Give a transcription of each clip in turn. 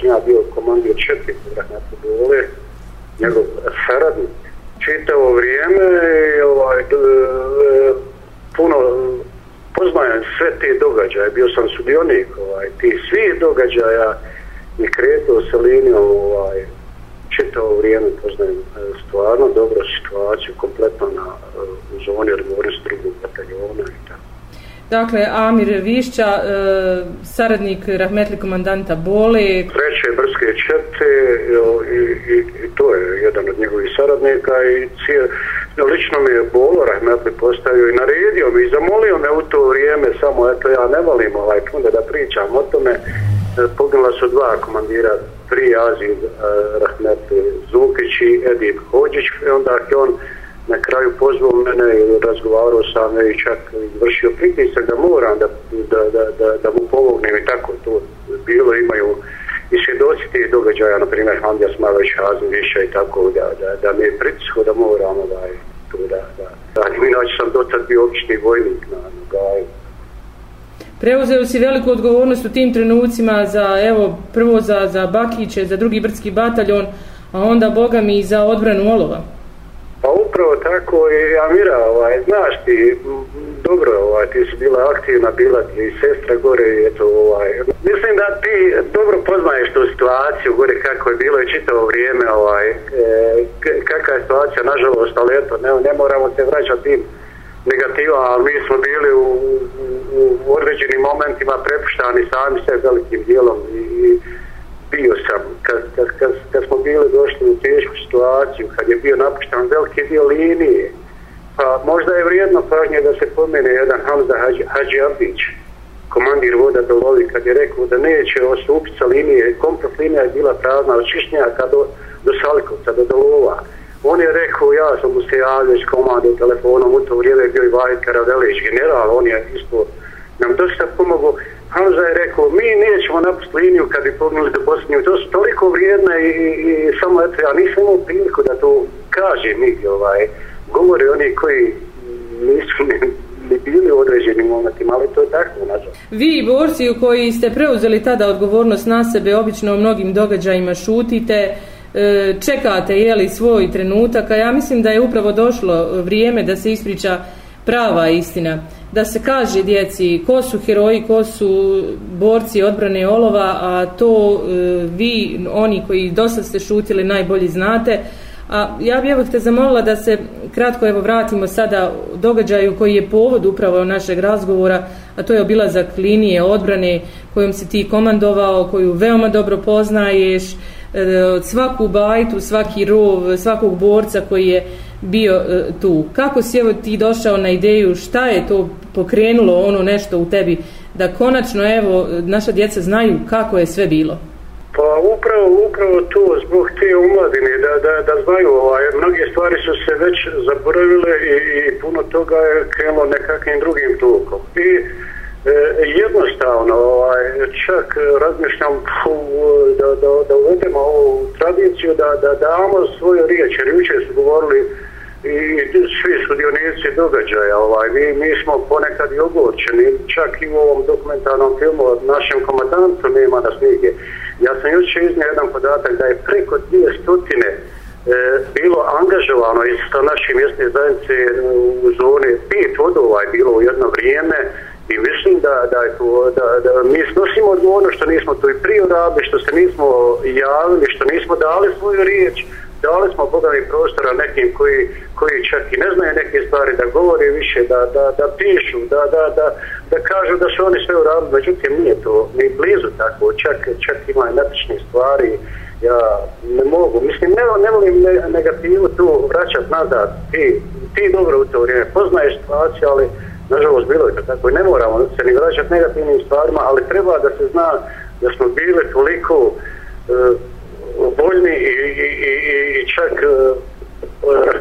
sam ja bio komandir četiri rahmetu dole, njegov saradnik. Čitavo vrijeme, ovaj, d, e, puno poznajem sve te događaje, bio sam sudionik ovaj, ti svih događaja i kretao se linijom ovaj, čitavo vrijeme poznajem e, stvarno dobro situaciju kompletno na e, u zoni odgovornosti drugog bataljona i tako. Dakle, Amir Višća, e, saradnik rahmetli komandanta Bole. Treće Brske čete i, i, i to je jedan od njegovih saradnika i cijel, lično mi je Bolo rahmetli postavio i naredio mi i zamolio me u to vrijeme, samo eto ja ne volim ovaj puno da pričam o tome, e, poginula su dva komandira prije Azije, e, rahmetli Zukić i Edip Hođić, i onda je on na kraju pozvao mene i razgovarao sa mene i čak vršio pritisak da moram da, da, da, da, da mu pomognem i tako to bilo imaju i svjedoci tih događaja, na primjer Hamdija Smalović, Hazmiša i tako da, da, da mi je pritisko da moram da, to da, da, da, inače sam dotad bio obični vojnik na, na gaju. Preuzeo si veliku odgovornost u tim trenucima za, evo, prvo za, za Bakiće, za drugi brdski bataljon, a onda, boga mi, za odbranu Olova. Pa upravo tako i Amira, ovaj, znaš ti, dobro, ovaj, ti si bila aktivna, bila ti i sestra gore i eto, ovaj, mislim da ti dobro poznaješ tu situaciju gore kako je bilo i čitavo vrijeme, ovaj, e, kakva je situacija, nažalost, ali eto, ne, ne moramo se vraćati tim negativa, ali mi smo bili u, u, u određenim momentima prepuštani sami se velikim dijelom i, i bio sam, kad, kad, kad, kad smo bili došli u tešku situaciju, kad je bio napuštan veliki dio linije, pa možda je vrijedno pažnje da se pomene jedan Hamza Hadži, Hadži Abdić, komandir voda do kad je rekao da neće osupiti sa linije, komplet linija je bila prazna od Čišnjaka do, do Salikovca, do Dolova. On je rekao, ja sam mu se javio s komandom telefonom, u to vrijeme je bio i Vajt Karavelić, general, on je isto nam dosta pomogao. Hamza je rekao, mi nećemo napustiti liniju kad bi pognuli do Bosnije. To su toliko vrijedne i, i, i samo eto, ja nisam imao priliku da to kaže mi, ovaj, govore oni koji nisu ni, ni bili u određenim momentima, ali to je tako, nažalost. Vi, borci koji ste preuzeli tada odgovornost na sebe, obično u mnogim događajima šutite, e, čekate jeli svoj trenutak, a ja mislim da je upravo došlo vrijeme da se ispriča prava istina da se kaže djeci ko su heroji, ko su borci odbrane olova, a to e, vi, oni koji dosta ste šutili, najbolji znate. A ja bih evo te zamolila da se kratko evo vratimo sada događaju koji je povod upravo našeg razgovora, a to je obilazak linije odbrane kojom si ti komandovao, koju veoma dobro poznaješ, e, E, svaku bajtu, svaki rov, svakog borca koji je bio e, tu. Kako si evo ti došao na ideju, šta je to pokrenulo ono nešto u tebi, da konačno evo naša djeca znaju kako je sve bilo? Pa upravo, upravo to, zbog te umladine, da, da, da znaju, ovaj, mnoge stvari su se već zaboravile i, i puno toga je krenulo nekakvim drugim tokom. I E, jednostavno, ovaj, čak e, razmišljam pu, da, da, da uvedemo ovu tradiciju, da, da damo svoju riječ, jer juče su govorili i svi sudionici događaja, ovaj, mi, mi smo ponekad i ogorčeni, čak i u ovom dokumentarnom filmu od našem komandantu nema na snige. Ja sam juče iznio jedan podatak da je preko dvije stotine e, bilo angažovano iz naše mjesne zajednice u zoni pet vodova je bilo u jedno vrijeme i mislim da, da, da, da mi snosimo odgovorno što nismo to i prije radili, što se nismo javili, što nismo dali svoju riječ, dali smo bogavi prostora nekim koji, koji čak i ne znaju neke stvari da govore više, da, da, da pišu, da, da, da, da kažu da su oni sve uradili, međutim nije to ni blizu tako, čak, čak ima netične stvari, ja ne mogu, mislim ne, ne volim ne, negativu tu vraćat nazad, ti, ti dobro u to vrijeme poznaješ situaciju, ali nažalost bilo je to tako i ne moramo se ni vraćat negativnim stvarima, ali treba da se zna da smo bili toliko uh, voljni i, i, i, i čak e,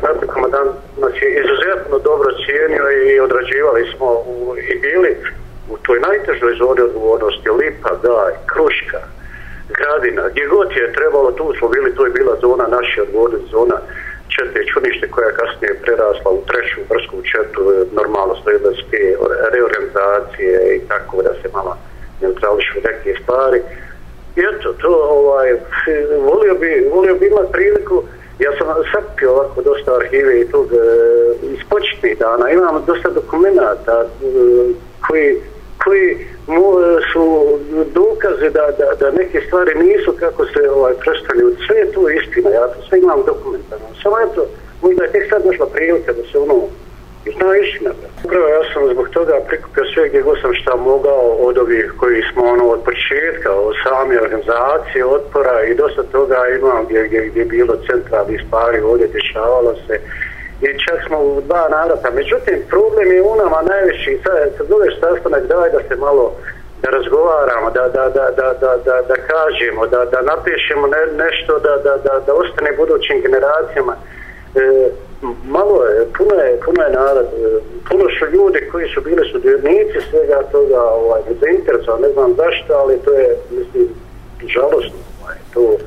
ratni uh, komandant nas je izuzetno dobro cijenio i odrađivali smo u, i bili u toj najtežoj zoni odgovornosti. Lipa, Daj, Kruška, Gradina, gdje god je trebalo, tu smo bili, to je bila zona naše odgovornosti, zona čete čudište koja kasnije prerasla u treću vrsku četu, e, normalno stojbeske reorganizacije i tako da se malo neutrališu neke stvari. I eto, to ovaj, volio bi, volio bi imati priliku, ja sam sakupio ovako dosta arhive i tog e, iz početnih dana, imam dosta dokumenta e, koji, koji mu, su dokaze da, da, da neke stvari nisu kako se ovaj, predstavljaju. Sve je to istina, ja to sve imam dokumentarno. Samo eto, možda je tek sad došla prilika da se ono zna istina. Upravo ja sam zbog toga prikupio sve gdje god sam šta mogao od ovih koji smo ono od početka, od same organizacije, otpora i dosta toga imam gdje, gdje, gdje je bilo centralni stvari, ovdje dešavalo se i čak smo u dva narata. Međutim, problem je u nama najveći, sad, sad zoveš sastanak, daj da se malo da razgovaramo, da, da, da, da, da, da, da kažemo, da, da napišemo ne, nešto, da, da, da, da ostane budućim generacijama. E, malo je, puno je, puno je narod, e, puno su ljudi koji su bili sudjernici svega toga, ovaj, zainteresovan, ne znam zašto, ali to je, mislim, žalostno, ovaj, to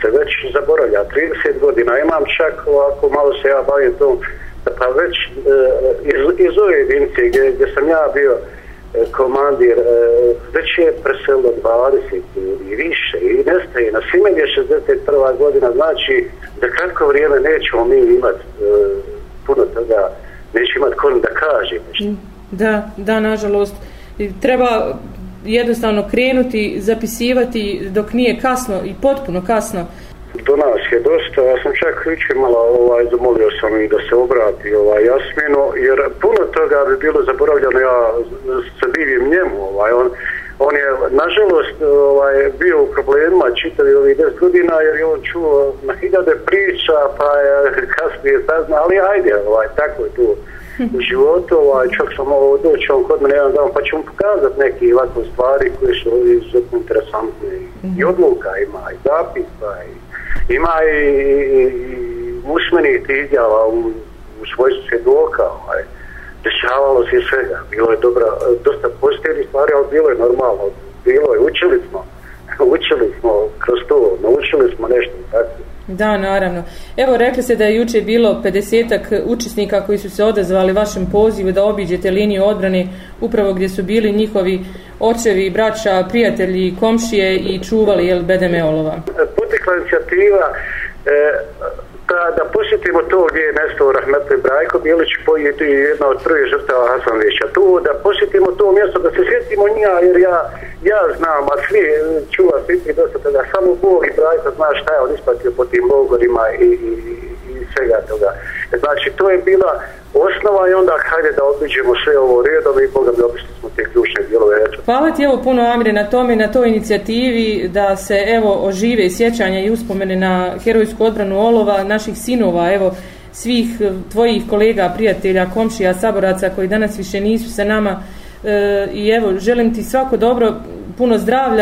se već zaboravlja, 30 godina, imam čak ovako, malo se ja bavim tom, pa već e, iz, iz ove jedinice gdje, gdje sam ja bio, E, komandir e, već je preselo 20 i više i nestaje na svime je 61. godina znači da kratko vrijeme nećemo mi imati e, puno toga neće imati kon da kaže nešto. Mm. Da, da, nažalost treba jednostavno krenuti zapisivati dok nije kasno i potpuno kasno. Do nas je dosta, ja sam čak viće malo ovaj, zamolio sam i da se obrati ovaj, Jasminu, jer puno toga bi bilo zaboravljeno, ja se divim njemu, ovaj, on, on je nažalost ovaj, bio u problemima čitavi ovih 10 godina jer je on čuo na hiljade priča pa je kasnije sazna, ali ajde, ovaj, tako je tu u životu, ovaj, čak sam ovo doći on kod mene jedan dan pa ću mu pokazati neke ovakve stvari koje su izuzetno interesantne. I odluka ima i zapisa i ima i, i, i izjava u, u svojstvu svjedoka, ovaj, dešavalo se svega, bilo je dobra, dosta pozitivnih stvari, ali bilo je normalno, bilo je, učili smo, učili smo kroz to, naučili smo nešto, tako. Da, naravno. Evo, rekli ste da je juče bilo 50-ak učesnika koji su se odazvali vašem pozivu da obiđete liniju odbrane upravo gdje su bili njihovi očevi, braća, prijatelji, komšije i čuvali jel, bedeme olova. E, Potekla inicijativa e, da, da posjetimo to gdje je mjesto Rahmetli Brajko Bilić pojeti jedna od prvih žrtava Hasanvića. Tu da posjetimo to mjesto, da se sjetimo njega jer ja, ja znam, a svi čuva svi ti dosta toga, samo Bog i Brajko zna šta je on ispatio po tim logorima i, i, i svega toga. Znači to je bila osnova i onda hajde da obiđemo sve ovo redom i Boga mi obišli smo te ključne dijelove. Hvala ti evo puno Amire na tome na toj inicijativi da se evo ožive sjećanja i uspomene na herojsku odbranu olova naših sinova, evo svih eh, tvojih kolega, prijatelja, komšija, saboraca koji danas više nisu sa nama e, i evo želim ti svako dobro, puno zdravlja